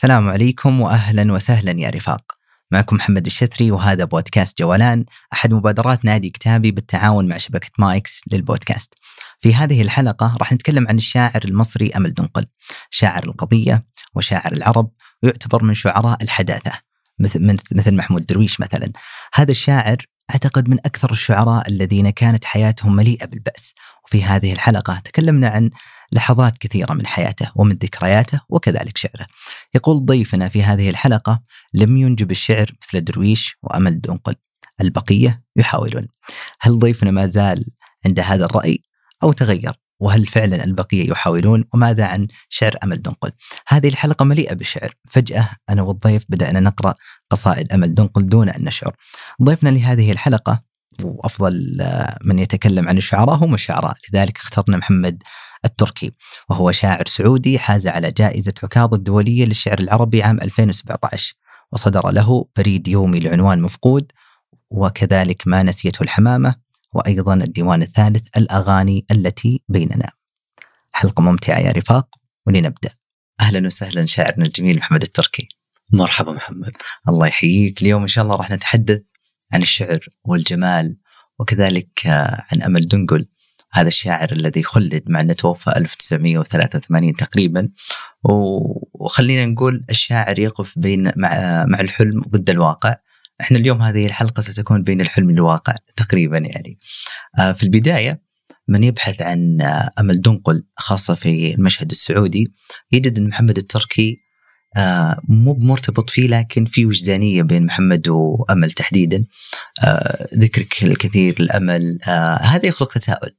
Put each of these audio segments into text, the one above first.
السلام عليكم واهلا وسهلا يا رفاق. معكم محمد الشثري وهذا بودكاست جولان أحد مبادرات نادي كتابي بالتعاون مع شبكة مايكس للبودكاست. في هذه الحلقة راح نتكلم عن الشاعر المصري أمل دنقل، شاعر القضية وشاعر العرب ويعتبر من شعراء الحداثة مثل مثل محمود درويش مثلا. هذا الشاعر أعتقد من أكثر الشعراء الذين كانت حياتهم مليئة بالبأس، وفي هذه الحلقة تكلمنا عن لحظات كثيرة من حياته ومن ذكرياته وكذلك شعره. يقول ضيفنا في هذه الحلقة لم ينجب الشعر مثل درويش وأمل دنقل. البقية يحاولون. هل ضيفنا ما زال عند هذا الرأي أو تغير؟ وهل فعلا البقية يحاولون وماذا عن شعر أمل دنقل؟ هذه الحلقة مليئة بالشعر. فجأة أنا والضيف بدأنا نقرأ قصائد أمل دنقل دون أن نشعر. ضيفنا لهذه الحلقة وأفضل من يتكلم عن الشعراء هم الشعراء لذلك اخترنا محمد التركي وهو شاعر سعودي حاز على جائزة عكاظ الدولية للشعر العربي عام 2017 وصدر له بريد يومي لعنوان مفقود وكذلك ما نسيته الحمامة وأيضا الديوان الثالث الأغاني التي بيننا. حلقة ممتعة يا رفاق ولنبدأ. أهلا وسهلا شاعرنا الجميل محمد التركي. مرحبا محمد. الله يحييك. اليوم إن شاء الله راح نتحدث عن الشعر والجمال وكذلك عن أمل دنقل هذا الشاعر الذي خلد مع أنه توفى 1983 تقريبا. وخلينا نقول الشاعر يقف بين مع مع الحلم ضد الواقع. إحنا اليوم هذه الحلقة ستكون بين الحلم والواقع تقريبا يعني. آه، في البداية من يبحث عن أمل دنقل خاصة في المشهد السعودي يجد إن محمد التركي آه، مو مرتبط فيه لكن في وجدانية بين محمد وأمل تحديدا. آه، ذكرك الكثير الأمل. هذا يخلق تساؤل.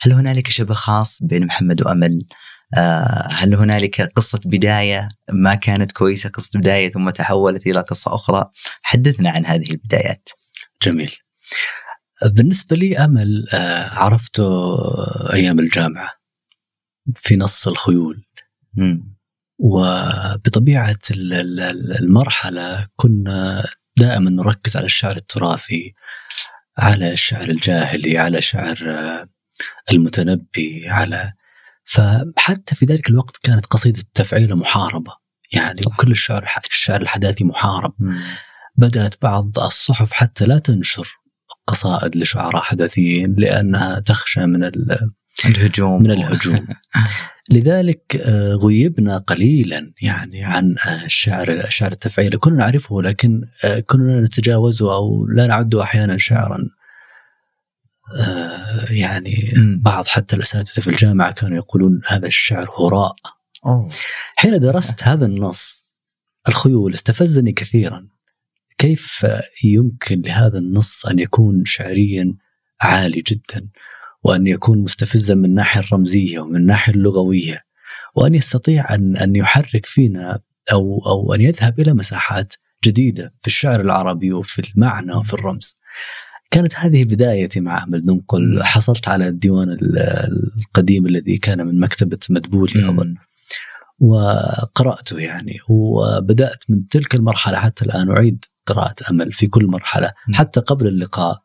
هل هنالك شبه خاص بين محمد وأمل؟ آه، هل هنالك قصة بداية ما كانت كويسة قصة بداية ثم تحولت إلى قصة أخرى؟ حدثنا عن هذه البدايات. جميل. بالنسبة لي أمل آه، عرفته أيام الجامعة في نص الخيول. م. وبطبيعة المرحلة كنا دائما نركز على الشعر التراثي على الشعر الجاهلي على شعر آه، المتنبي على فحتى في ذلك الوقت كانت قصيدة التفعيل محاربة. يعني وكل الشعر الشعر الحداثي محارب. بدأت بعض الصحف حتى لا تنشر قصائد لشعراء حداثيين لأنها تخشى من الهجوم. من الهجوم. لذلك آه، غيبنا قليلا يعني عن الشعر الشعر التفعيلي كنا نعرفه لكن آه، كنا نتجاوزه أو لا نعده أحيانا شعرا. آه، يعني بعض حتى الأساتذة في الجامعة كانوا يقولون هذا الشعر هراء. أوه. حين درست هذا النص الخيول استفزني كثيرا. كيف يمكن لهذا النص أن يكون شعريا عالي جدا وأن يكون مستفزا من الناحيه الرمزية ومن الناحيه اللغوية وأن يستطيع أن أن يحرك فينا أو أو أن يذهب إلى مساحات جديدة في الشعر العربي وفي المعنى وفي الرمز. كانت هذه بدايتي مع أحمد ننقل حصلت على الديوان القديم الذي كان من مكتبة مدبولي أظن. وقرأته يعني. وبدأت من تلك المرحلة حتى الآن أعيد قراءة أمل في كل مرحلة حتى قبل اللقاء.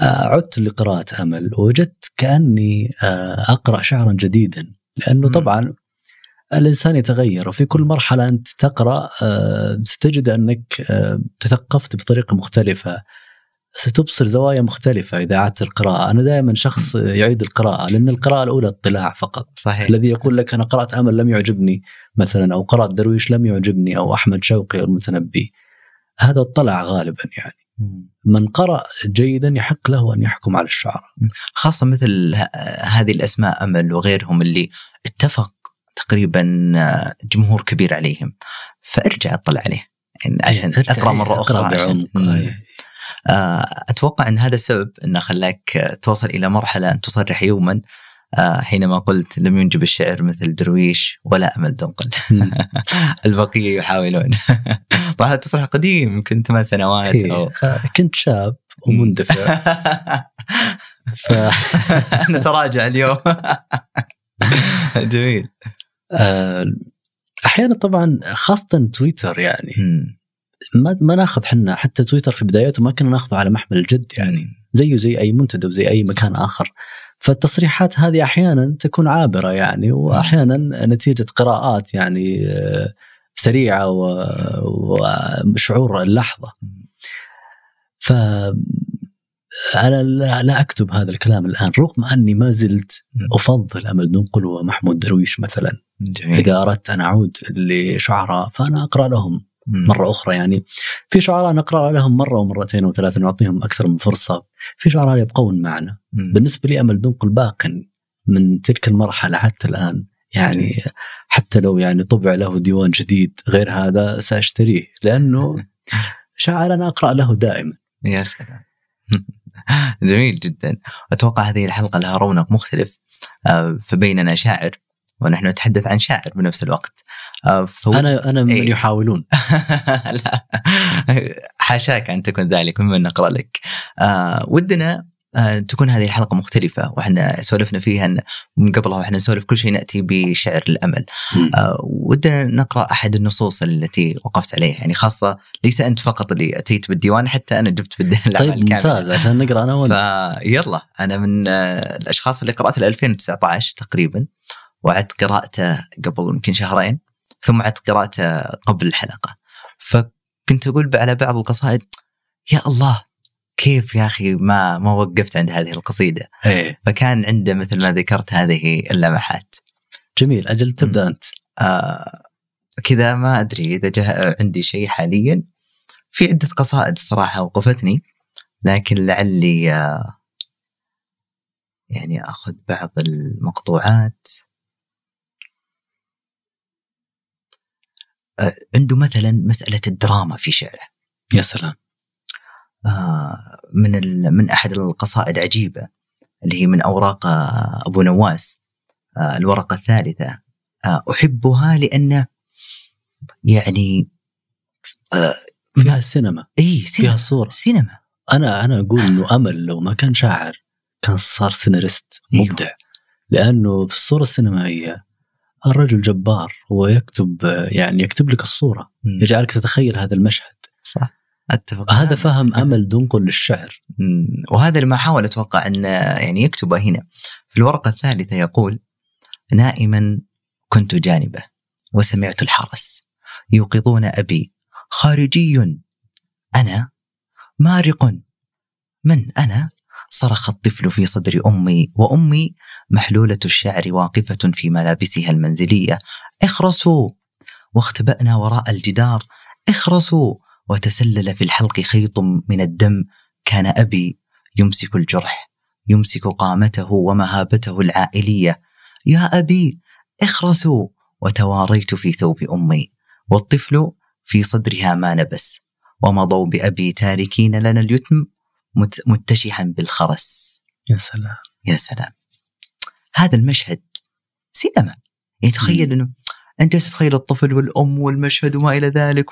آه، عدت لقراءة أمل ووجدت كأني آه، أقرأ شعرا جديدا. لأنه طبعا الإنسان يتغير. وفي كل مرحلة أنت تقرأ آه، ستجد أنك تثقفت بطريقة مختلفة. ستبصر زوايا مختلفة إذا أعدت القراءة. أنا دائما شخص يعيد القراءة لأن القراءة الأولى اطلاع فقط. صحيح. الذي يقول لك أنا قرأت أمل لم يعجبني مثلا أو قرأت درويش لم يعجبني أو أحمد شوقي أو المتنبي. هذا اطلع غالبا يعني. من قرأ جيدا يحق له أن يحكم على الشعراء. خاصة مثل هذه الأسماء أمل وغيرهم اللي اتفق تقريبا جمهور كبير عليهم. فأرجع أطلع عليه يعني عشان أقرأ مرة أخرى أقرأ بعمق. أتوقع إن هذا السبب إنه خلاك توصل إلى مرحلة أن تصرح يوما. آه، حينما قلت لم ينجب الشعر مثل درويش ولا أمل دنقل. البقية يحاولون. طبعا هذا تصريح قديم يمكن ثمان سنوات إيه، أو... آه، كنت شاب ومندفع. ف... نتراجع اليوم. جميل. أحيانا طبعا خاصة تويتر يعني. ما ما ناخذ حنا حتى تويتر في بداياته ما كنا ناخذه على محمل الجد يعني. زيه زي أي منتدى وزي أي مكان آخر. فالتصريحات هذه أحيانا تكون عابرة يعني واحيانا نتيجة قراءات يعني آه، سريعة وشعور اللحظة. ف أنا لا أكتب هذا الكلام الآن رغم أني ما زلت أفضل أمل. دنقل ومحمود درويش مثلا. جميل. إذا أردت أن أعود لشعراء فأنا أقرأ لهم. مرة أخرى يعني. في شعراء نقرأ لهم مرة ومرتين وثلاثة نعطيهم أكثر من فرصة. في شعراء يبقون معنا. بالنسبة لي أمل دنقل باق من تلك المرحلة حتى الآن. يعني حتى لو يعني طبع له ديوان جديد غير هذا سأشتريه. لأنه شاعر أنا أقرأ له دائما. يا سلام. جميل جدا. أتوقع هذه الحلقة لها رونق مختلف. آه، فبيننا شاعر ونحن نتحدث عن شاعر بنفس الوقت. فو... أنا أنا من إيه؟ يحاولون. لا. حاشاك ان تكون ذلك ممن نقرأ لك. آه ودنا آه تكون هذه الحلقة مختلفة وإحنا سولفنا فيها من قبلها وإحنا نسولف كل شيء نأتي بشعر الأمل. آه ودنا نقرأ أحد النصوص التي وقفت عليها يعني خاصة ليس أنت فقط اللي أتيت بالديوان حتى أنا جبت بالديوان طيب ممتاز عشان نقرأ أنا وأنت. فيلا أنا من آه الأشخاص اللي قرأت 2019 تقريبا وعدت قراءته قبل يمكن شهرين. ثم عدت قراءته قبل الحلقة. فكنت أقول على بعض القصائد يا الله كيف يا أخي ما ما وقفت عند هذه القصيدة؟ إيه. فكان عنده مثل ما ذكرت هذه اللمحات. جميل أجل تبدأ أنت. آه كذا ما أدري إذا جاء عندي شيء حاليا. في عدة قصائد الصراحه اوقفتني لكن لعلي آه يعني آخذ بعض المقطوعات. عنده مثلا مسألة الدراما في شعره. يا سلام. آه، من من أحد القصائد عجيبة اللي هي من أوراق آه، أبو نواس. آه، الورقة الثالثة. أحبها لأن يعني فيها السينما إي سينما. فيها صورة. سينما. أنا أنا أقول إنه أمل لو ما كان شاعر كان صار سيناريست أيوه. مبدع. أيوه. لأنه في الصورة السينمائية الرجل جبار هو يكتب يعني يكتب لك الصورة يجعلك تتخيل هذا المشهد. صح. أتفق. هذا فهم أمل دنقل للشعر. وهذا اللي ما حاول أتوقع أن يعني يكتبه هنا. في الورقة الثالثة يقول نائما كنت جانبه وسمعت الحرس يوقظون أبي. خارجي أنا مارق. من أنا؟ صرخ الطفل في صدر أمي وأمي محلولة الشعر واقفة في ملابسها المنزلية اخرسوا! واختبأنا وراء الجدار اخرسوا! وتسلل في الحلق خيط من الدم كان أبي يمسك الجرح يمسك قامته ومهابته العائلية. يا أبي اخرسوا! وتواريت في ثوب أمي والطفل في صدرها ما نبس ومضوا بأبي تاركين لنا اليتم متشحا بالخرس. يا سلام. يا سلام. هذا المشهد سينما. يعني تخيل إنه أنت تتخيل الطفل والأم والمشهد وما إلى ذلك.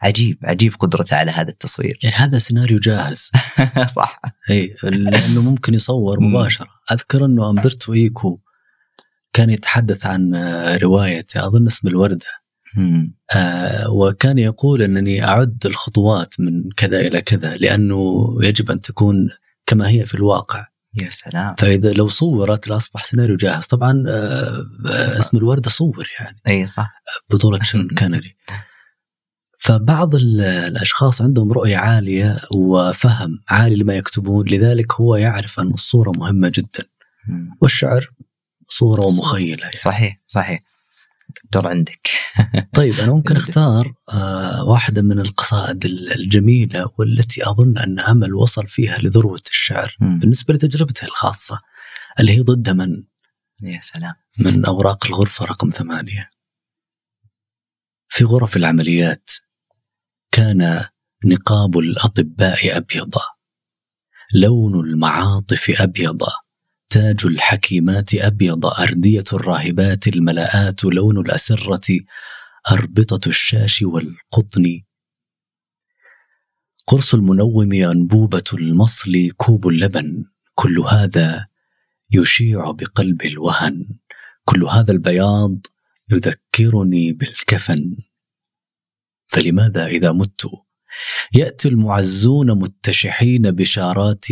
عجيب عجيب قدرته على هذا التصوير. يعني هذا سيناريو جاهز. صح. اي لأنه ممكن يصور مباشرة. أذكر إنه أمبرتو إيكو كان يتحدث عن رواية أظن اسم الوردة آه وكان يقول إنني أعد الخطوات من كذا إلى كذا لأنه يجب أن تكون كما هي في الواقع. يا سلام. فإذا لو صورت لاصبح سيناريو جاهز. طبعا آه آه اسم الورده صور يعني. اي صح. بطولة شون كانري. فبعض الأشخاص عندهم رؤية عالية وفهم عالي لما يكتبون لذلك هو يعرف أن الصورة مهمة جدا. والشعر صورة ومخيله يعني. صحيح صحيح. الدور عندك. طيب أنا ممكن أختار آه واحدة من القصائد الجميلة والتي أظن أن أمل وصل فيها لذروة الشعر. بالنسبة لتجربته الخاصة اللي هي ضد من؟ يا سلام. من أوراق الغرفة رقم ثمانية. في غرف العمليات كان نقاب الأطباء أبيض لون المعاطف أبيض. تاج الحكيمات أبيض أردية الراهبات الملاءات لون الأسرة أربطة الشاش والقطن. قرص المنوم أنبوبة المصل كوب اللبن كل هذا يشيع بقلب الوهن. كل هذا البياض يذكرني بالكفن. فلماذا إذا مت؟ يأتي المعزون متشحين بشارات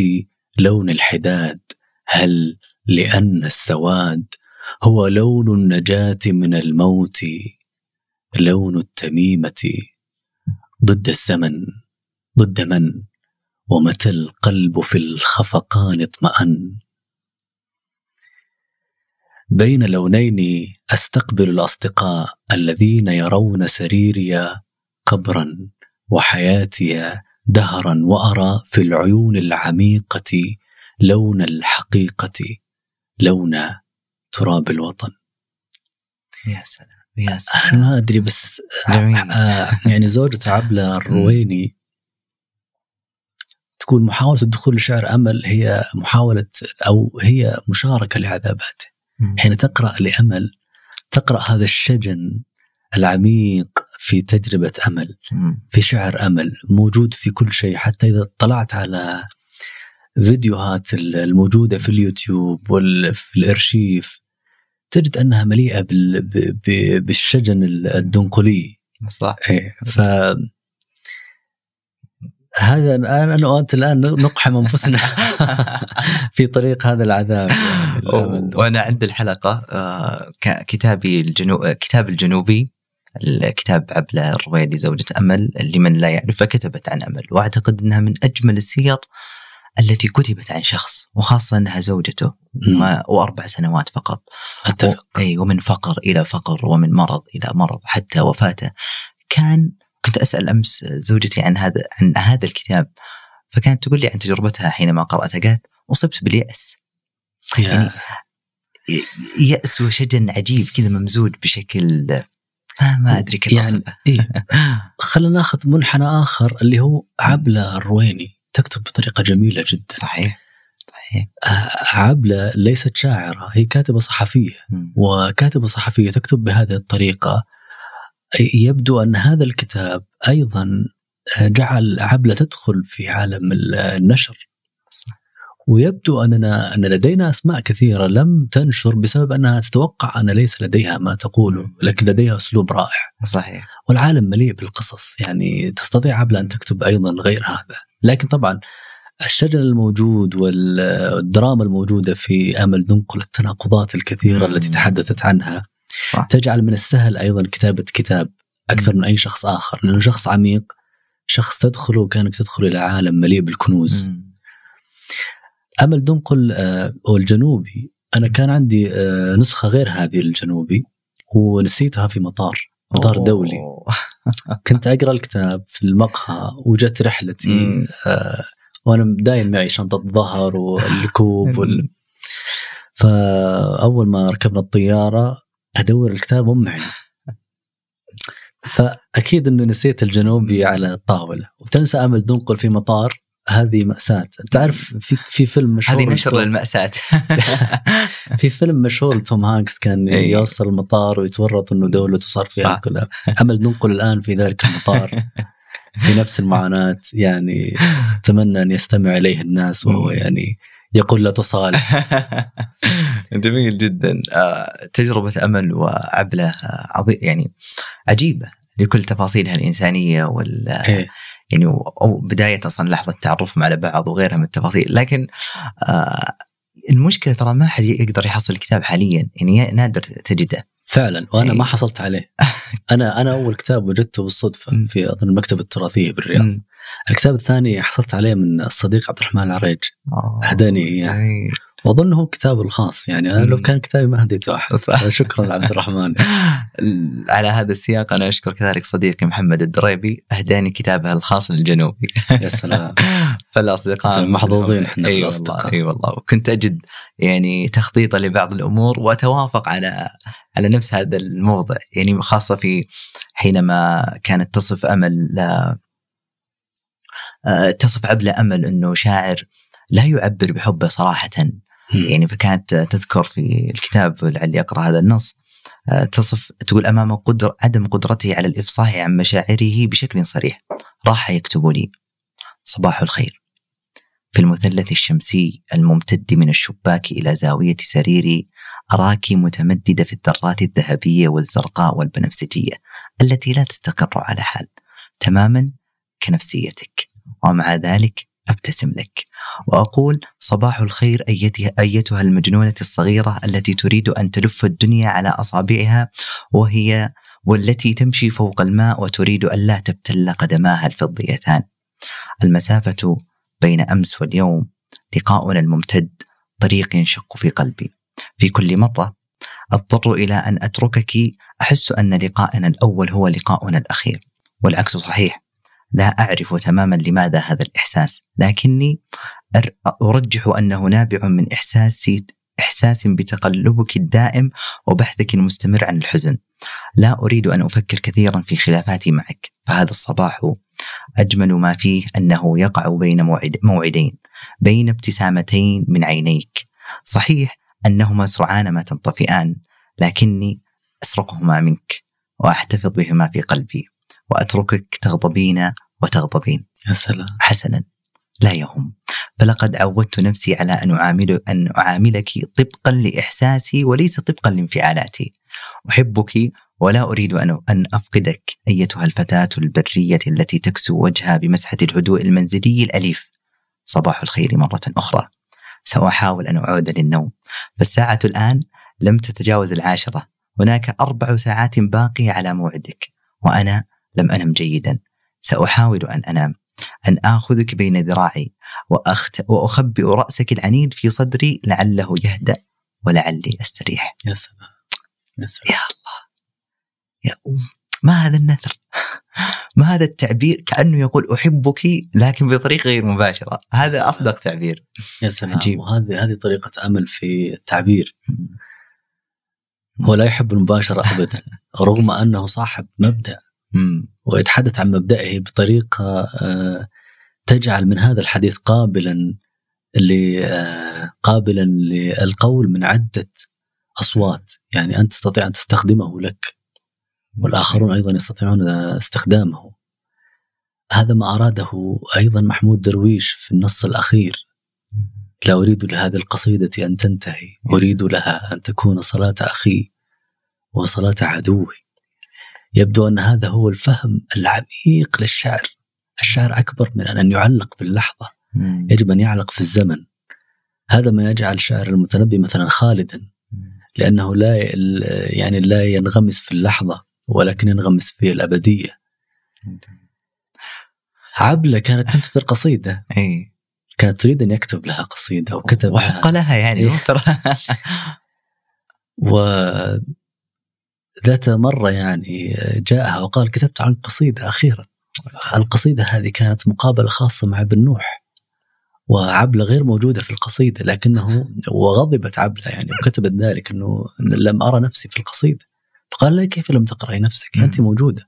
لون الحداد. هل لأن السواد هو لون النجاة من الموت لون التميمة ضد الزمن ضد من؟ ومتى القلب في الخفقان اطمأن؟ بين لونين أستقبل الأصدقاء الذين يرون سريري قبرا وحياتي دهرا وأرى في العيون العميقة لون الحقيقة لون تراب الوطن. يا سلام يا سلام. ما أدري بس جميل. آه يعني زوجة عبلة الرويني تقول محاولة الدخول لشعر أمل هي محاولة أو هي مشاركة لعذاباته. حين تقرأ لأمل تقرأ هذا الشجن العميق في تجربة أمل في شعر أمل موجود في كل شيء حتى إذا طلعت على فيديوهات الموجودة في اليوتيوب وفي الإرشيف تجد أنها مليئة بالشجن الدنقلي. صح. إيه ف هذا الان أنا وأنت الآن نقحم أنفسنا في طريق هذا العذاب. يعني وأنا عند الحلقة آه، كتابي الجنو... كتاب الجنوبي الكتاب عبلة الرويدي زوجة أمل لمن لا يعرفها كتبت عن أمل وأعتقد أنها من أجمل السير التي كتبت عن شخص وخاصة أنها زوجته وأربع سنوات فقط. أتفق. و... أي ومن فقر إلى فقر ومن مرض إلى مرض حتى وفاته. كان كنت أسأل أمس زوجتي عن هذا عن هذا الكتاب. فكانت تقول لي عن تجربتها حينما قراته قالت أصبت باليأس. يعني يأس وشجن عجيب كذا ممزوج بشكل ما أدري كيف يعني إيه؟ خلينا ناخذ منحنى آخر اللي هو عبلة الرويني. تكتب بطريقة جميلة جدا. صحيح صحيح. آه، عبله ليست شاعرة هي كاتبة صحفية. وكاتبة صحفية تكتب بهذه الطريقة. يبدو أن هذا الكتاب أيضا جعل عبلة تدخل في عالم النشر. ويبدو أننا أن لدينا أسماء كثيرة لم تنشر بسبب أنها تتوقع أن ليس لديها ما تقوله لكن لديها أسلوب رائع. صحيح. والعالم مليء بالقصص. يعني تستطيع عبلة أن تكتب أيضا غير هذا. لكن طبعا الشجن الموجود والدراما الموجودة في أمل دنقل التناقضات الكثيرة التي تحدثت عنها صح. تجعل من السهل أيضا كتابة كتاب أكثر من أي شخص آخر لأنه شخص عميق شخص تدخل وكأنك تدخل إلى عالم مليء بالكنوز مم. آمل دنقل آه والجنوبي أنا كان عندي آه نسخة غير هذه الجنوبي ونسيتها في مطار مطار. دولي. كنت أقرأ الكتاب في المقهى وجت رحلتي آه وأنا دايم معي شنطة ظهر والكوب وال... فأول ما ركبنا الطيارة أدور الكتاب مو معي. فأكيد إنه نسيت الجنوبي على الطاولة. وتنسى أمل دنقل في مطار. هذه مأساة. تعرف في في فيلم مشهور هذه نشر للمأساة. في فيلم مشهور توم هانكس كان إيه. يوصل المطار ويتورط إنه دولته صار فيها كلها. امل دنقل الآن في ذلك المطار. في نفس المعاناة يعني أتمنى أن يستمع إليه الناس وهو يعني يقول لا تصالح جميل جدا. آه، تجربة أمل وعبلة آه، عظيم يعني عجيبة لكل تفاصيلها الإنسانية وال إيه؟ يعني أو بداية أصلا لحظة تعرفهم على بعض وغيرها من التفاصيل. لكن آه المشكلة ترى ما حد يقدر يحصل الكتاب حاليا يعني نادر تجده. فعلا وأنا إيه؟ ما حصلت عليه. أنا أنا أول كتاب وجدته بالصدفة في أظن المكتبة التراثية بالرياض. الكتاب الثاني حصلت عليه من الصديق عبد الرحمن العريج. هداني إياه. واظن هو كتابه الخاص يعني أنا لو كان كتابي ما هديته أحد. شكرا عبد الرحمن. على هذا السياق أنا أشكر كذلك صديقي محمد الدريبي أهداني كتابه الخاص للجنوبي. يا سلام. فالأصدقاء محظوظين إحنا إي والله إي والله. وكنت أجد يعني تخطيطا لبعض الأمور وأتوافق على على نفس هذا الموضع يعني خاصة في حينما كانت تصف أمل آه، تصف عبلة أمل أنه شاعر لا يعبر بحبه صراحة. يعني فكانت تذكر في الكتاب لعلي أقرأ هذا النص آه، تصف تقول أمام قدر عدم قدرته على الإفصاح عن مشاعره بشكل صريح. راح يكتب لي صباح الخير. في المثلث الشمسي الممتد من الشباك إلى زاوية سريري أراك متمددة في الذرات الذهبية والزرقاء والبنفسجية التي لا تستقر على حال تماما كنفسيتك. ومع ذلك أبتسم لك وأقول صباح الخير أيتها المجنونة الصغيرة التي تريد أن تلف الدنيا على أصابعها وهي والتي تمشي فوق الماء وتريد ألا تبتل قدماها الفضيتان. المسافة بين أمس واليوم لقاؤنا الممتد طريق ينشق في قلبي. في كل مرة أضطر إلى أن أتركك أحس أن لقاءنا الأول هو لقاؤنا الأخير والعكس صحيح. لا أعرف تماما لماذا هذا الإحساس لكني أرجح أنه نابع من إحساسي إحساس بتقلبك الدائم وبحثك المستمر عن الحزن. لا أريد أن أفكر كثيرا في خلافاتي معك فهذا الصباح أجمل ما فيه أنه يقع بين موعد موعدين بين ابتسامتين من عينيك. صحيح أنهما سرعان ما تنطفئان لكني أسرقهما منك وأحتفظ بهما في قلبي. وأتركك تغضبين وتغضبين سلام. حسنا. لا يهم. فلقد عودت نفسي على أن أعامل أن أعاملك طبقا لإحساسي وليس طبقا لانفعالاتي. أحبك ولا أريد أن أن أفقدك أيتها الفتاة البرية التي تكسو وجهها بمسحة الهدوء المنزلي الأليف. صباح الخير مرة أخرى. سأحاول أن أعود للنوم. فالساعة الآن لم تتجاوز العاشرة. هناك أربع ساعات باقية على موعدك. وأنا لم أنم جيدا. سأحاول أن أنام. أن آخذك بين ذراعي وأخت... وأخبئ رأسك العنيد في صدري لعله يهدأ ولعلي أستريح يا سلام. يا سلام. يا الله. يا أم. ما هذا النثر؟ ما هذا التعبير؟ كأنه يقول أحبك لكن بطريقة غير مباشرة. هذا أصدق تعبير. يا سلام. عجيب. وهذه هذه طريقة أمل في التعبير. هو لا يحب المباشرة أبدا. رغم أنه صاحب مبدأ. ويتحدث عن مبدئه بطريقة آه، تجعل من هذا الحديث قابلا آه، قابلا للقول من عدة أصوات. يعني أنت تستطيع أن تستخدمه لك والآخرون أيضا يستطيعون استخدامه. هذا ما أراده أيضا محمود درويش في النص الأخير. لا أريد لهذه القصيدة أن تنتهي أريد لها أن تكون صلاة أخي وصلاة عدوي. يبدو أن هذا هو الفهم العميق للشعر الشعر أكبر من أن يعلق باللحظة. يجب أن يعلق في الزمن. هذا ما يجعل شعر المتنبي مثلا خالدا. لأنه لا يعني لا ينغمس في اللحظة ولكن ينغمس في الأبدية. عبلة كانت تنتظر قصيدة. أي. كانت تريد أن يكتب لها قصيدة وكتب وحق لها يعني. ترى. و ذات مرة يعني جاءها وقال كتبت عن قصيدة أخيرا. القصيدة هذه كانت مقابلة خاصة مع ابن نوح وعبلة غير موجودة في القصيدة لكنه وغضبت عبلة يعني وكتبت ذلك أنه لم أرى نفسي في القصيدة. فقال لها كيف لم تقرأي نفسك؟ أنت موجودة.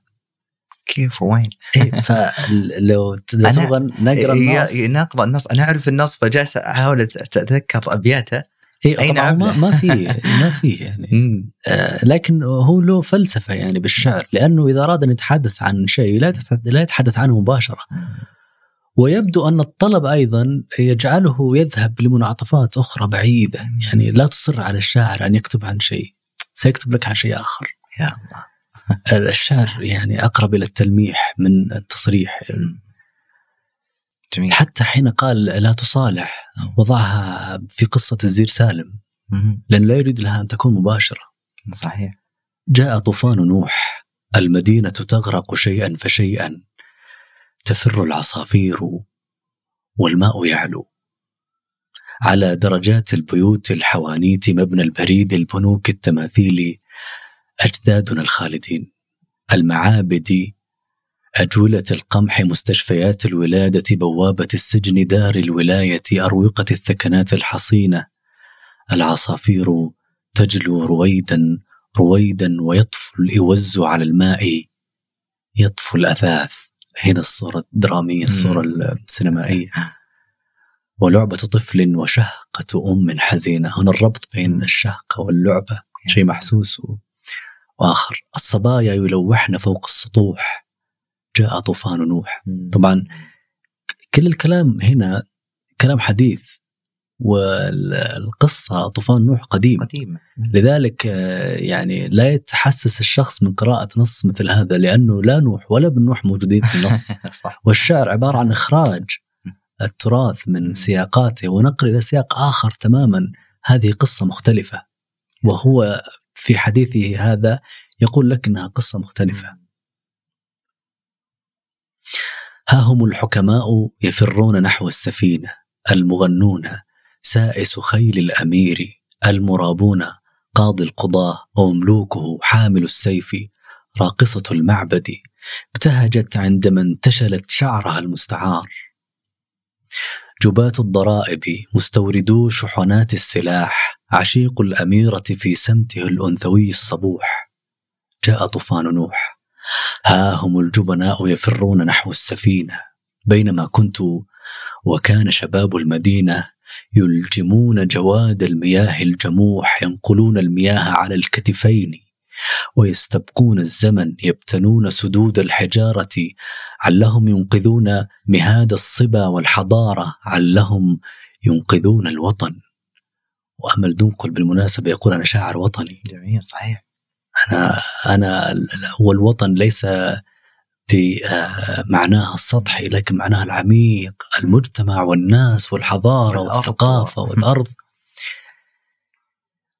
كيف؟ وين؟ إيه فلو نقرأ النص. نقرأ النص. أنا أعرف النص فجالس أحاول أتذكر أبياته. أي اي نعم. ما, ما في ما في يعني. آه لكن هو له فلسفة يعني بالشعر لأنه إذا أراد أن يتحدث عن شيء لا لا يتحدث عنه مباشرة. ويبدو أن الطلب أيضا يجعله يذهب لمنعطفات أخرى بعيدة. يعني لا تصر على الشاعر أن يكتب عن شيء سيكتب لك عن شيء آخر. يا الله. الشعر يعني أقرب إلى التلميح من التصريح. جميل. حتى حين قال لا تصالح وضعها في قصة الزير سالم. لأنه لا يريد لها أن تكون مباشرة. صحيح. جاء طوفان نوح المدينة تغرق شيئا فشيئا. تفر العصافير والماء يعلو. على درجات البيوت الحوانيت مبنى البريد البنوك التماثيل أجدادنا الخالدين. المعابد أجولة القمح مستشفيات الولادة بوابة السجن دار الولاية أروقة الثكنات الحصينة. العصافير تجلو رويدا رويدا ويطفو الإوز على الماء. يطفو الأثاث. هنا الصورة الدرامية الصورة السينمائية. ولعبة طفل وشهقة أم حزينة. هنا الربط بين الشهقة واللعبة. شيء محسوس وآخر. الصبايا يلوحن فوق السطوح. جاء طوفان نوح طبعا كل الكلام هنا كلام حديث والقصة طوفان نوح قديم قديم لذلك آه، يعني لا يتحسس الشخص من قراءة نص مثل هذا لأنه لا نوح ولا ابن نوح موجودين في النص. صح. والشعر عبارة عن إخراج التراث من سياقاته ونقل إلى سياق آخر تماما. هذه قصة مختلفة وهو في حديثه هذا يقول لك إنها قصة مختلفة. ها هم الحكماء يفرون نحو السفينة المغنون سائس خيل الأمير المرابون قاضي القضاة ومملوكه حامل السيف راقصة المعبد. ابتهجت عندما انتشلت شعرها المستعار. جباة الضرائب مستوردو شحنات السلاح عشيق الأميرة في سمته الأنثوي الصبوح. جاء طوفان نوح. ها هم الجبناء يفرون نحو السفينة. بينما كنت وكان شباب المدينة يلجمون جواد المياه الجموح ينقلون المياه على الكتفين ويستبقون الزمن يبتنون سدود الحجارة علهم ينقذون مهاد الصبا والحضارة علهم ينقذون الوطن. وأمل دنقل بالمناسبة يقول أنا شاعر وطني. جميل صحيح. أنا أنا والوطن ليس بمعناها السطحي لكن معناها العميق المجتمع والناس والحضارة والثقافة والأرض.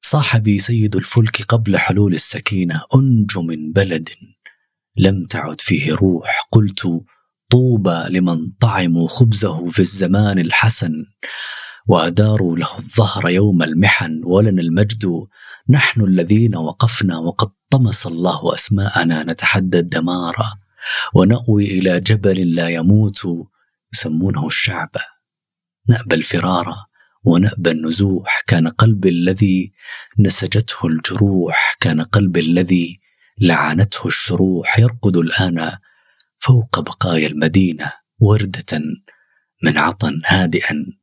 صاحبي سيد الفلك قبل حلول السكينة أنج من بلد لم تعد فيه روح. قلت طوبى لمن طعموا خبزه في الزمان الحسن. وأداروا له الظهر يوم المحن ولنا المجد. نحن الذين وقفنا وقد طمس الله أسماءنا نتحدى الدمار. ونأوي إلى جبل لا يموت. يسمونه الشعب. نأبى الفرار ونأبى النزوح. كان قلبي الذي نسجته الجروح. كان قلبي الذي لعنته الشروح. يرقد الآن فوق بقايا المدينة وردة من عطن هادئا.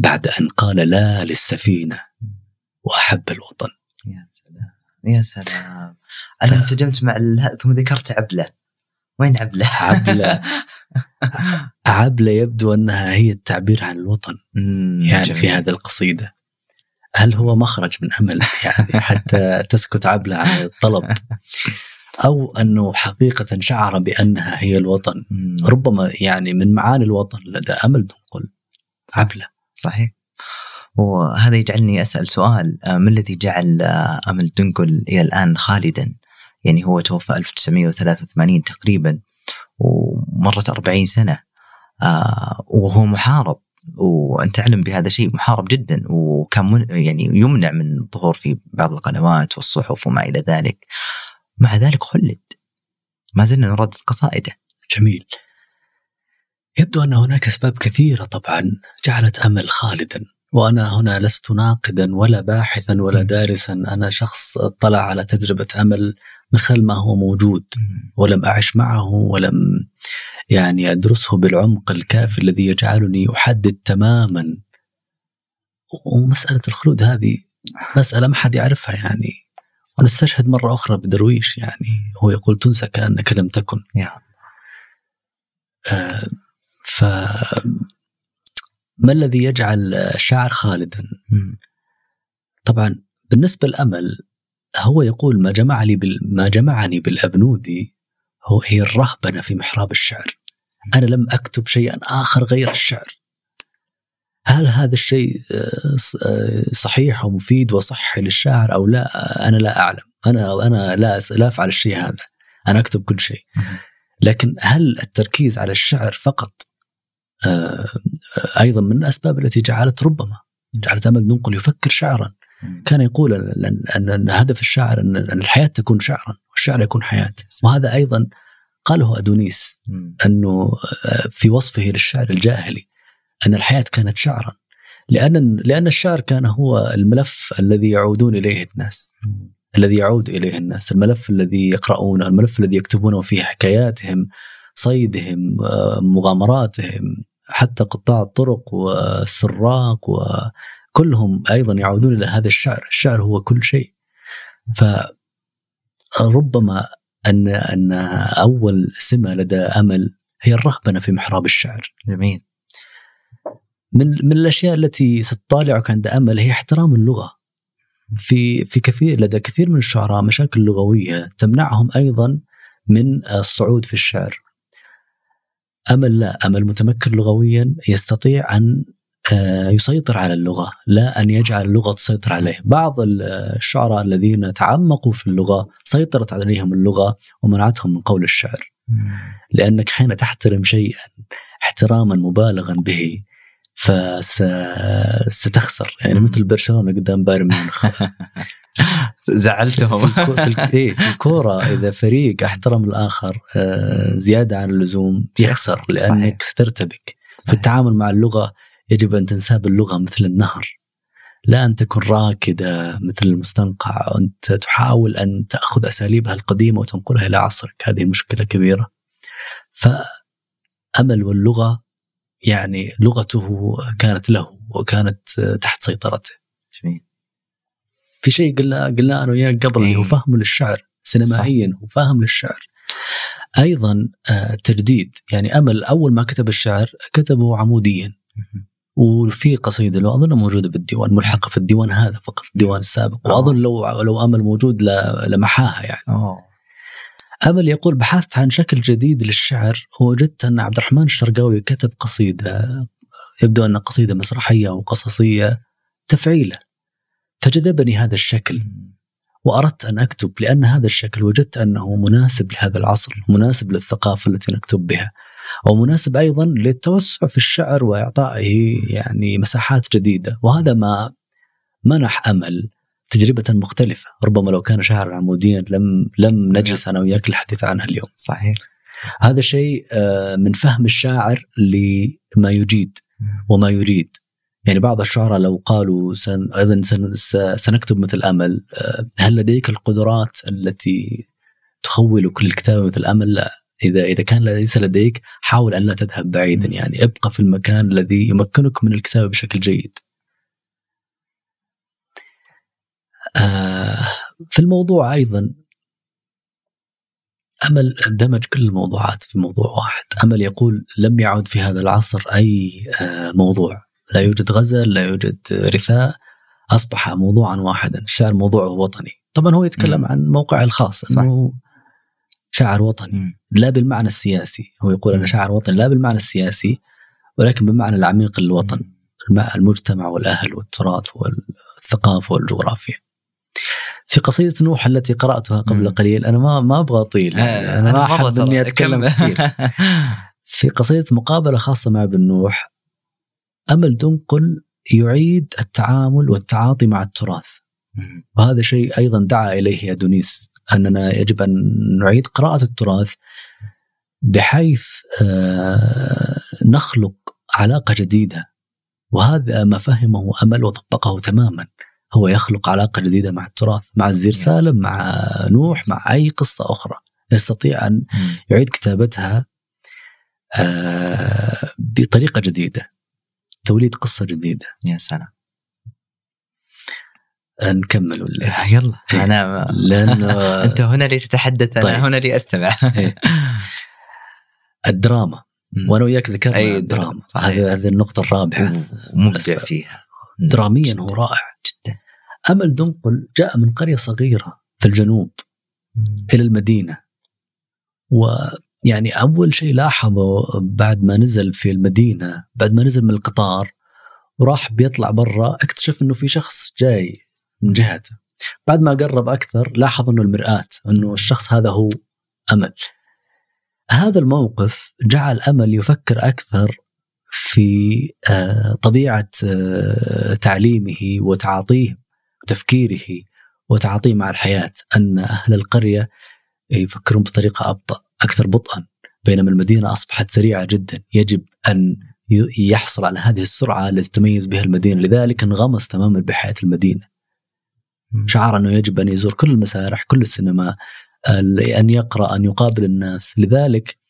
بعد أن قال لا للسفينة وأحب الوطن. يا سلام. يا سلام. أنا انسجمت مع ثم ذكرت عبلة. وين عبلة؟ عبلة. عبلة يبدو أنها هي التعبير عن الوطن. يعني جميل. في هذه القصيدة. هل هو مخرج من أمل؟ يعني حتى تسكت عبلة عن الطلب. أو أنه حقيقة شعر بأنها هي الوطن. ربما يعني من معاني الوطن لدى أمل تنقل. عبلة. صحيح. وهذا يجعلني أسأل سؤال آه، ما الذي جعل آه، أمل دنقل إلى الآن خالدا؟ يعني هو توفى 1983 تقريبا ومرت 40 سنة آه وهو محارب. وأنت تعلم بهذا الشيء محارب جدا وكان يعني يمنع من الظهور في بعض القنوات والصحف وما إلى ذلك. مع ذلك خلد. ما زلنا نردد قصائده. جميل. يبدو أن هناك أسباب كثيرة طبعا جعلت أمل خالدا وأنا هنا لست ناقدا ولا باحثا ولا دارسا. أنا شخص اطلع على تجربة أمل من خلال ما هو موجود ولم أعش معه ولم يعني أدرسه بالعمق الكافي الذي يجعلني أحدد تماما. ومسألة الخلود هذه مسألة ما حد يعرفها يعني. ونستشهد مرة أخرى بدرويش يعني هو يقول تنسى كأنك لم تكن. يعني. آه ف ما الذي يجعل الشاعر خالدا؟ طبعا بالنسبة للأمل هو يقول ما جمعني بال... ما جمعني بالأبنودي هو هي الرهبنة في محراب الشعر. أنا لم أكتب شيئا آخر غير الشعر. هل هذا الشيء آه، آه، صحيح ومفيد وصحي للشاعر أو لا؟ أنا لا أعلم. أنا أنا لا لا أفعل الشيء هذا. أنا أكتب كل شيء. لكن هل التركيز على الشعر فقط آه، أيضا من الأسباب التي جعلت ربما جعلت أمل ننقل يفكر شعرا. كان يقول أن هدف الشاعر أن الحياة تكون شعرا والشعر يكون حياة. وهذا أيضا قاله أدونيس أنه آه، في وصفه للشعر الجاهلي أن الحياة كانت شعرا. لأن لأن الشعر كان هو الملف الذي يعودون إليه الناس. الذي يعود إليه الناس. الملف الذي يقرؤونه الملف الذي يكتبونه فيه حكاياتهم صيدهم آه، مغامراتهم. حتى قطاع الطرق والسراق كلهم أيضا يعودون إلى هذا الشعر، الشعر هو كل شيء. فربما أن أن أول سمة لدى أمل هي الرهبنة في محراب الشعر. جميل. من من الأشياء التي ستطالعك عند أمل هي احترام اللغة. في في كثير لدى كثير من الشعراء مشاكل لغوية تمنعهم أيضا من الصعود في الشعر. أمل لا، أمل متمكن لغويا يستطيع أن آه، يسيطر على اللغة لا أن يجعل اللغة تسيطر عليه. بعض الشعراء الذين تعمقوا في اللغة سيطرت عليهم اللغة ومنعتهم من قول الشعر. لأنك حين تحترم شيئا احتراما مبالغا به فستخسر يعني مثل برشلونة قدام بايرن ميونخ. زعلتهم. في, في, إيه، في الكورة إذا فريق احترم الآخر آه، زيادة عن اللزوم يخسر لأنك سترتبك في التعامل مع اللغة يجب أن تنساب اللغة مثل النهر. لا أن تكن راكدة مثل المستنقع. وانت تحاول أن تأخذ أساليبها القديمة وتنقلها إلى عصرك. هذه مشكلة كبيرة. فأمل واللغة يعني لغته كانت له وكانت تحت سيطرته. جميل. في شيء قلنا قلنا أنا وياك قبل اللي هو إيه. فهم للشعر سينمائيا هو فهم للشعر. أيضا آه، تجديد يعني أمل أول ما كتب الشعر كتبه عموديا. وفي قصيدة لو أظن موجودة بالديوان ملحقة في الديوان هذا فقط الديوان السابق. وأظن لو لو أمل موجود لمحاها يعني. أوه. أمل يقول بحثت عن شكل جديد للشعر ووجدت أن عبد الرحمن الشرقاوي كتب قصيدة يبدو أن قصيدة مسرحية وقصصية تفعيلة. فجذبني هذا الشكل. وأردت أن أكتب لأن هذا الشكل وجدت أنه مناسب لهذا العصر، مناسب للثقافة التي نكتب بها. ومناسب أيضا للتوسع في الشعر وإعطائه يعني مساحات جديدة، وهذا ما منح أمل تجربة مختلفة ربما لو كان شاعرا عموديا لم لم نجلس أنا وياك للحديث عنها اليوم. صحيح. هذا شيء آه، من فهم الشاعر لما يجيد وما يريد. يعني بعض الشعراء لو قالوا سن أيضا سن سنكتب مثل أمل آه، هل لديك القدرات التي تخولك للكتابه مثل أمل؟ لا. اذا إذا كان ليس لديك حاول أن لا تذهب بعيدا يعني. ابقى في المكان الذي يمكنك من الكتابة بشكل جيد. آه، في الموضوع أيضا أمل اندمج كل الموضوعات في موضوع واحد، أمل يقول لم يعد في هذا العصر أي آه، موضوع، لا يوجد غزل، لا يوجد رثاء، أصبح موضوعا واحدا، الشعر موضوعه وطني، طبعا هو يتكلم م. عن موقعه الخاص صح. إنه شاعر وطني م. لا بالمعنى السياسي، هو يقول أنا شاعر وطني لا بالمعنى السياسي ولكن بالمعنى العميق للوطن، المجتمع والأهل والتراث والثقافة والجغرافيا. في قصيدة نوح التي قرأتها قبل. قليل أنا ما ما أبغى أطيل يعني أنا, أنا ما أحب إني أتكلم كثير في قصيدة مقابلة خاصة مع ابن نوح أمل دنقل يعيد التعامل والتعاطي مع التراث. وهذا شيء أيضا دعا إليه أدونيس أننا يجب أن نعيد قراءة التراث بحيث آه نخلق علاقة جديدة. وهذا ما فهمه أمل وطبقه تماما. هو يخلق علاقة جديدة مع التراث مع الزير سالم مع نوح مع أي قصة أخرى. يستطيع أن يعيد كتابتها آه، بطريقة جديدة. توليد قصة جديدة. يا سلام. نكمل ولا؟ يلا. إيه. أنا لأنه أنت هنا لتتحدث أنا طيب. هنا لأستمع. إيه. الدراما. وأنا وياك ذكرنا أي الدراما. هذه هذه النقطة الرابعة. مبدع فيها. دراميا هو رائع. جدا. أمل دنقل جاء من قرية صغيرة في الجنوب إلى المدينة. ويعني أول شيء لاحظه بعد ما نزل في المدينة بعد ما نزل من القطار وراح بيطلع برا اكتشف إنه في شخص جاي من جهته بعد ما قرب أكثر لاحظ إنه المرآة إنه الشخص هذا هو أمل. هذا الموقف جعل أمل يفكر أكثر في آه، طبيعة آه، تعليمه وتعاطيه وتفكيره وتعاطيه مع الحياة أن أهل القرية يفكرون بطريقة أبطأ. أكثر بطئا بينما المدينة أصبحت سريعة جدا. يجب أن يحصل على هذه السرعة التي تميز بها المدينة لذلك انغمس تماما بحياة المدينة. شعر أنه يجب أن يزور كل المسارح كل السينما أن يقرأ أن يقابل الناس. لذلك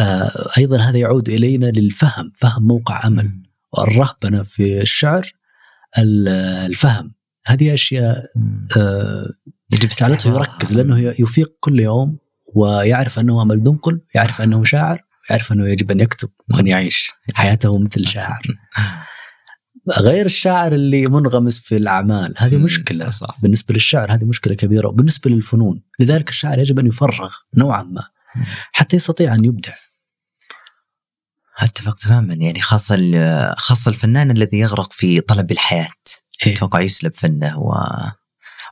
آه، أيضا هذا يعود إلينا للفهم فهم موقع أمل. والرهبنه في الشعر الفهم. هذه أشياء آه، يجب جعلته يركز لأنه يفيق كل يوم. ويعرف أنه امل دنقل يعرف أنه شاعر يعرف أنه يجب أن يكتب وأن يعيش حياته مثل شاعر. غير الشاعر اللي منغمس في الأعمال هذه مشكلة. صح. بالنسبة للشعر هذه مشكلة كبيرة وبالنسبة للفنون لذلك الشاعر يجب أن يفرغ نوعا ما حتى يستطيع أن يبدع. أتفق تماما. يعني خاصة خاصة الفنان الذي يغرق في طلب الحياة. إيه؟ أتوقع يسلب فنه و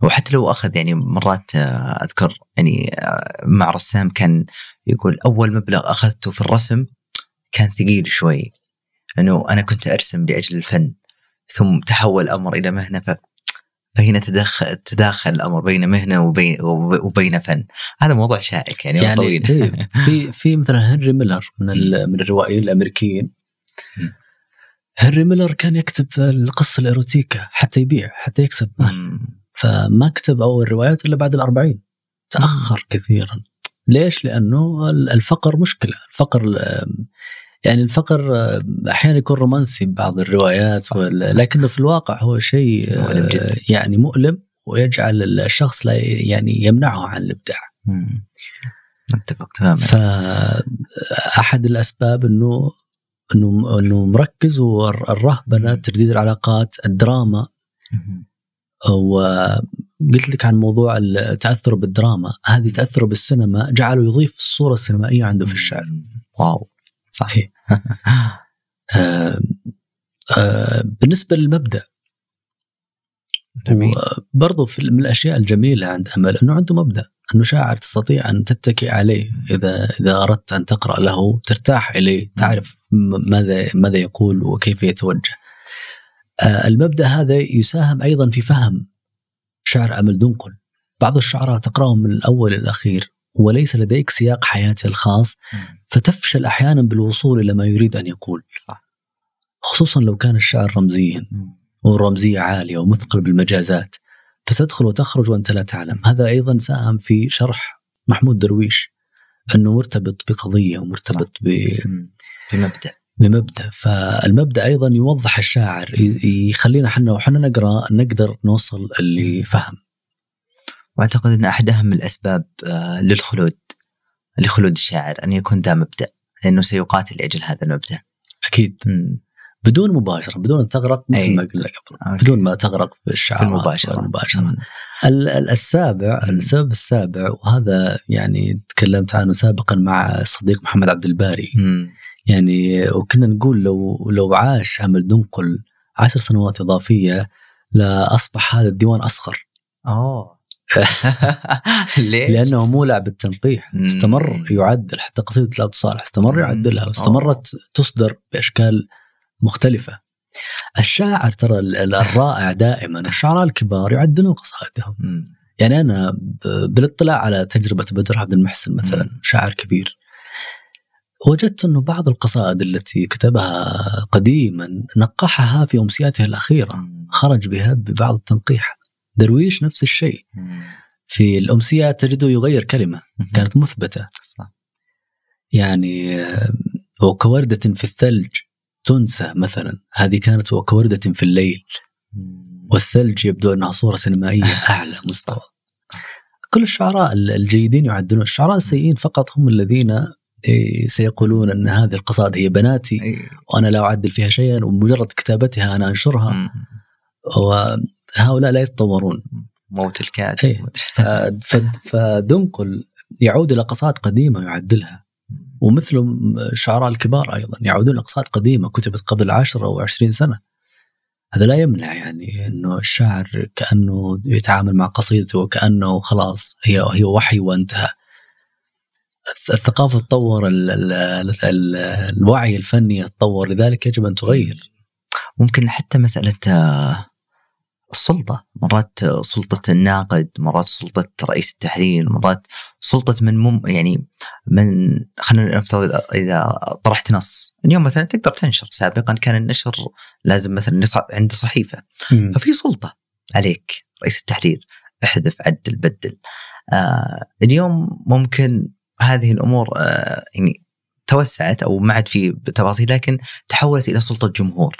وحتى لو أخذ يعني مرات أذكر يعني مع رسام كان يقول أول مبلغ أخذته في الرسم كان ثقيل شوي. إنه أنا كنت أرسم لأجل الفن ثم تحول الأمر إلى مهنة ف فهنا تدخل تداخل الأمر بين مهنة وبين وبين فن. هذا موضوع شائك يعني, يعني طويل. طيب في في مثلا هنري ميلر من من الروائيين الأمريكيين. هنري ميلر كان يكتب القصة الإيروتيكا حتى يبيع حتى يكسب. مال فما كتب أول روايات إلا بعد الأربعين. تأخر كثيرا. ليش؟ لأنه الفقر مشكلة. الفقر يعني الفقر أحيانا يكون رومانسي ببعض الروايات لكنه في الواقع هو شيء يعني مؤلم ويجعل الشخص لا يعني يمنعه عن الإبداع. أتفق تماما. فاحد الأسباب إنه إنه إنه مركز والرهبنه تجديد العلاقات الدراما. وقلت لك عن موضوع التاثر بالدراما. هذه تأثره بالسينما جعله يضيف الصورة السينمائية عنده في الشعر. واو. صحيح. آه آه بالنسبة للمبدأ برضو في من الأشياء الجميلة عند أمل أنه عنده مبدأ أنه شاعر تستطيع أن تتكئ عليه إذا إذا أردت أن تقرأ له ترتاح إليه تعرف ماذا ماذا يقول وكيف يتوجه. المبدأ هذا يساهم أيضا في فهم شعر امل دنقل بعض الشعراء تقرأهم من الأول إلى الأخير وليس لديك سياق حياتي الخاص فتفشل أحيانا بالوصول إلى ما يريد أن يقول. صح. خصوصا لو كان الشعر رمزيا والرمزيه عالية ومثقل بالمجازات فتدخل وتخرج وأنت لا تعلم. هذا أيضا ساهم في شرح محمود درويش أنه مرتبط بقضية ومرتبط ب بمبدأ. بمبدأ. فالمبدأ أيضا يوضح الشاعر يخلينا إحنا وحنا نقرأ نقدر نوصل اللي فهم وأعتقد إن أحد أهم الأسباب آه، للخلود لخلود الشاعر أن يكون ذا مبدأ لأنه سيقاتل لأجل هذا المبدأ. أكيد. م. بدون مباشرة بدون أن تغرق مثل ما قلنا قبل. بدون ما تغرق في الشعر في المباشره المباشره السابع السبب السابع وهذا يعني تكلمت عنه سابقا مع الصديق محمد عبد الباري. م. يعني وكنا نقول لو لو عاش عمل دنقل عشر سنوات إضافية لاصبح هذا الديوان أصغر. اوه ليش؟ لأنه مولع بالتنقيح استمر يعدل حتى قصيدة لا تصالح استمر يعدلها واستمرت تصدر بأشكال مختلفة. الشاعر ترى الرائع دائما الشعراء الكبار يعدلون قصائدهم. يعني أنا بالإطلاع على تجربة بدر عبد المحسن مثلا شاعر كبير. وجدت أنه بعض القصائد التي كتبها قديما نقحها في امسياته الأخيرة. خرج بها ببعض التنقيح. درويش نفس الشيء. في الأمسيات تجده يغير كلمة. كانت مثبتة. يعني وكوردة في الثلج تنسى مثلا. هذه كانت وكوردة في الليل. والثلج يبدو أنها صورة سينمائية أعلى مستوى. كل الشعراء الجيدين يعدلون. الشعراء السيئين فقط هم الذين سيقولون أن هذه القصائد هي بناتي وأنا لا أعدل فيها شيئا ومجرد كتابتها أنا أنشرها هؤلاء لا يتطورون. موت الكاتب. إيه. فدنقل يعود إلى قصائد قديمة يعدلها. ومثله الشعراء الكبار أيضا يعودون لقصائد قديمة كتبت قبل 10 أو 20 سنة. هذا لا يمنع يعني إنه الشاعر كأنه يتعامل مع قصيدته وكأنه خلاص هي هي وحي وانتهى. الثقافة تطور الوعي الفني يتطور لذلك يجب أن تغير. ممكن حتى مسألة السلطة. مرات سلطة الناقد مرات سلطة رئيس التحرير مرات سلطة من مم يعني من خلينا نفترض إذا طرحت نص. اليوم مثلا تقدر تنشر. سابقا كان النشر لازم مثلا عند صحيفة. م. ففي سلطة عليك رئيس التحرير احذف عدل بدل. آه اليوم ممكن هذه الأمور آه يعني توسعت أو ما عاد في تفاصيل لكن تحولت إلى سلطة جمهور.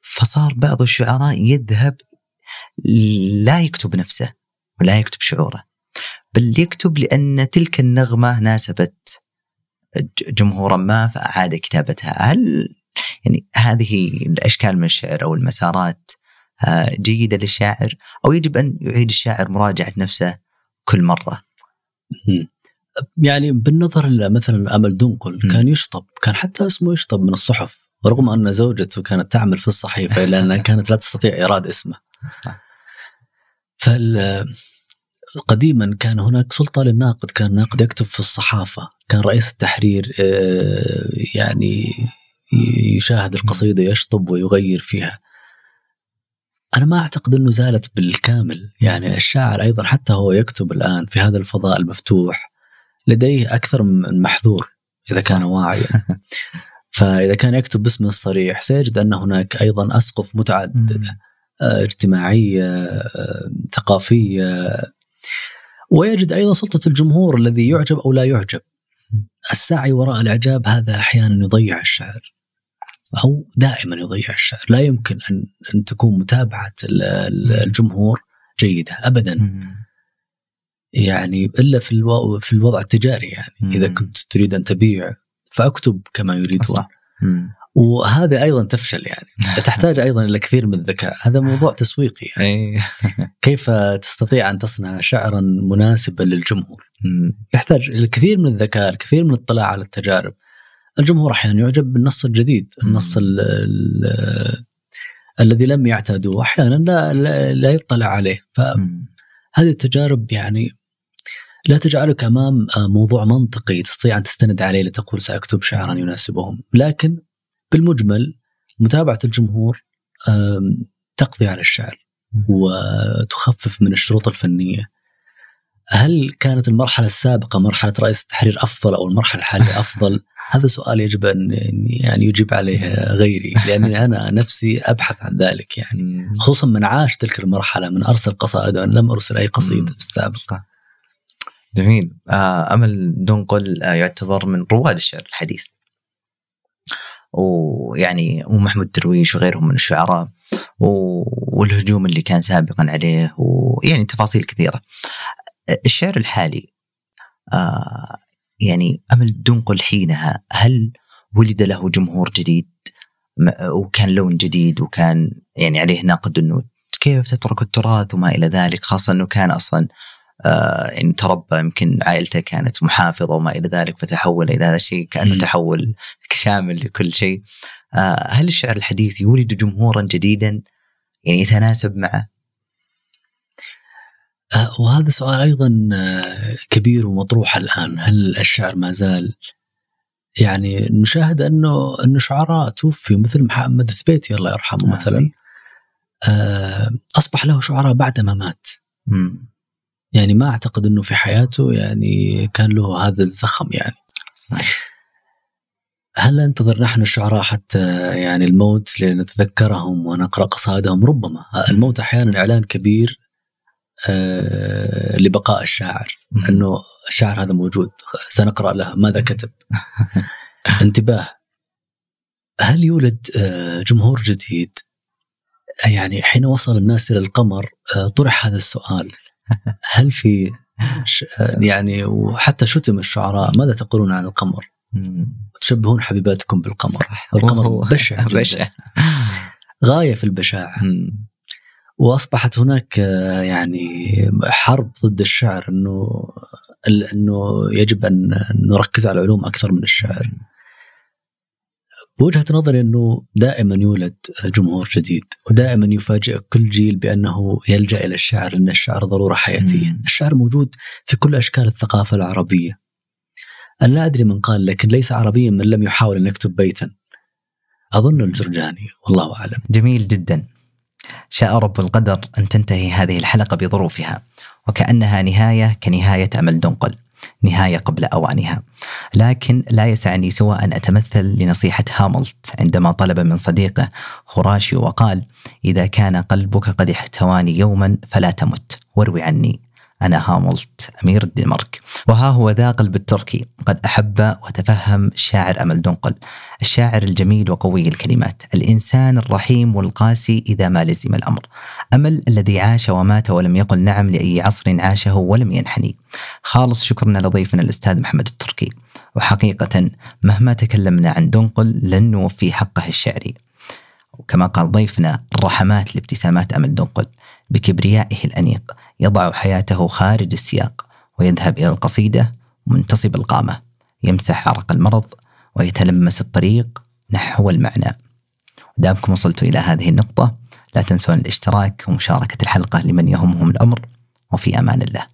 فصار بعض الشعراء يذهب لا يكتب نفسه ولا يكتب شعوره بل يكتب لأن تلك النغمة ناسبت جمهورا ما فأعاد كتابتها. هل يعني هذه الأشكال من الشعر أو المسارات آه، جيدة للشاعر؟ أو يجب أن يعيد الشاعر مراجعة نفسه كل مرة؟ يعني بالنظر مثلا امل دنقل كان يشطب كان حتى اسمه يشطب من الصحف رغم أن زوجته كانت تعمل في الصحيفة لأنها كانت لا تستطيع إيراد اسمه. فال قديما كان هناك سلطة للناقد، كان الناقد يكتب في الصحافة، كان رئيس التحرير آه، يعني يشاهد القصيدة يشطب ويغير فيها. أنا ما أعتقد إنه زالت بالكامل، يعني الشاعر أيضا حتى هو يكتب الآن في هذا الفضاء المفتوح لديه أكثر من محذور إذا كان واعيا. فإذا كان يكتب باسمه الصريح سيجد أن هناك أيضا أسقف متعددة آه، اجتماعية آه، ثقافية. ويجد أيضا سلطة الجمهور الذي يعجب أو لا يعجب. السعي وراء الإعجاب هذا أحيانا يضيع الشعر أو دائما يضيع الشعر. لا يمكن أن أن تكون متابعة الجمهور جيدة ابدا. يعني إلا في في الوضع التجاري يعني. إذا كنت تريد أن تبيع فأكتب كما يريدون وهذا أيضا تفشل يعني. تحتاج أيضا إلى كثير من الذكاء. هذا موضوع تسويقي يعني. كيف تستطيع أن تصنع شعرا مناسبا للجمهور؟ يحتاج الكثير من الذكاء الكثير من الاطلاع على التجارب. الجمهور أحيانا يعجب بالنص الجديد النص ال ال الذي لم يعتادوه. أحيانا لا, لا, لا يطلع عليه. فهذه التجارب يعني لا تجعلك أمام آه، موضوع منطقي تستطيع أن تستند عليه لتقول سأكتب شعرا يناسبهم، لكن بالمجمل متابعة الجمهور تقضي على الشعر وتخفف من الشروط الفنية. هل كانت المرحلة السابقة مرحلة رئيس التحرير أفضل أو المرحلة الحالية أفضل؟ هذا سؤال يجب أن يعني يجيب عليه غيري لأني أنا نفسي أبحث عن ذلك يعني خصوصا من عاش تلك المرحلة من أرسل قصائد وأنا لم أرسل أي قصيدة في السابق. جميل. آه أمل دنقل آه يعتبر من رواد الشعر الحديث. ويعني ومحمود درويش وغيرهم من الشعراء والهجوم اللي كان سابقا عليه ويعني تفاصيل كثيرة. الشعر الحالي آه يعني أمل دنقل حينها هل ولد له جمهور جديد؟ وكان لون جديد وكان يعني عليه نقد إنه كيف تترك التراث وما إلى ذلك خاصة إنه كان أصلا يعني تربى يمكن عائلته كانت محافظة وما إلى ذلك فتحول إلى هذا الشيء كأنه م. تحول شامل لكل شيء. آه هل الشعر الحديث يولد جمهورا جديدا يعني يتناسب معه؟ آه وهذا سؤال أيضا آه، كبير ومطروح الآن، هل الشعر ما زال يعني نشاهد أنه أنه شعراء توفي مثل محمد الثبيتي الله يرحمه. مثلا آه أصبح له شعراء بعد ما مات. يعني ما أعتقد إنه في حياته يعني كان له هذا الزخم يعني. صحيح. هل ننتظر نحن الشعراء حتى يعني الموت لنتذكرهم ونقرأ قصائدهم؟ ربما. الموت أحيانا إعلان كبير آه لبقاء الشاعر. إنه الشاعر هذا موجود. سنقرأ له ماذا كتب. انتباه. هل يولد آه جمهور جديد؟ يعني حين وصل الناس إلى القمر آه طرح هذا السؤال. هل في يعني وحتى شتم الشعراء ماذا تقولون عن القمر؟ تشبهون حبيباتكم بالقمر. القمر بشع بشع. غاية في البشاعة. وأصبحت هناك يعني حرب ضد الشعر إنه إنه يجب أن نركز على العلوم أكثر من الشعر. بوجهة نظري إنه دائما يولد جمهور جديد ودائما يفاجئ كل جيل بأنه يلجأ إلى الشعر لأن الشعر ضرورة حياتيه، مم. الشعر موجود في كل أشكال الثقافة العربية. أنا لا أدري من قال لكن ليس عربيا من لم يحاول أن يكتب بيتا. أظن الجرجاني والله أعلم. جميل جدا. شاء رب القدر أن تنتهي هذه الحلقة بظروفها وكأنها نهاية كنهاية أمل دنقل. نهاية قبل أوانها. لكن لا يسعني سوى أن أتمثل لنصيحه هاملت عندما طلب من صديقه هوراشيو وقال: إذا كان قلبك قد احتواني يوما فلا تمت. واروي عني. أنا هاملت أمير الدنمارك. وها هو ذا قلب التركي. قد أحب وتفهم الشاعر أمل دنقل. الشاعر الجميل وقوي الكلمات. الإنسان الرحيم والقاسي إذا ما لزم الأمر. أمل الذي عاش ومات ولم يقل نعم لأي عصر عاشه ولم ينحني. خالص شكرنا لضيفنا الأستاذ محمد التركي. وحقيقة مهما تكلمنا عن دنقل لن نوفي حقه الشعري. وكما قال ضيفنا الرحمات لابتسامات أمل دنقل. بكبريائه الأنيق يضع حياته خارج السياق ويذهب إلى القصيدة منتصب القامة يمسح عرق المرض ويتلمس الطريق نحو المعنى. دامكم وصلتوا إلى هذه النقطة لا تنسون الاشتراك ومشاركة الحلقة لمن يهمهم الأمر وفي أمان الله.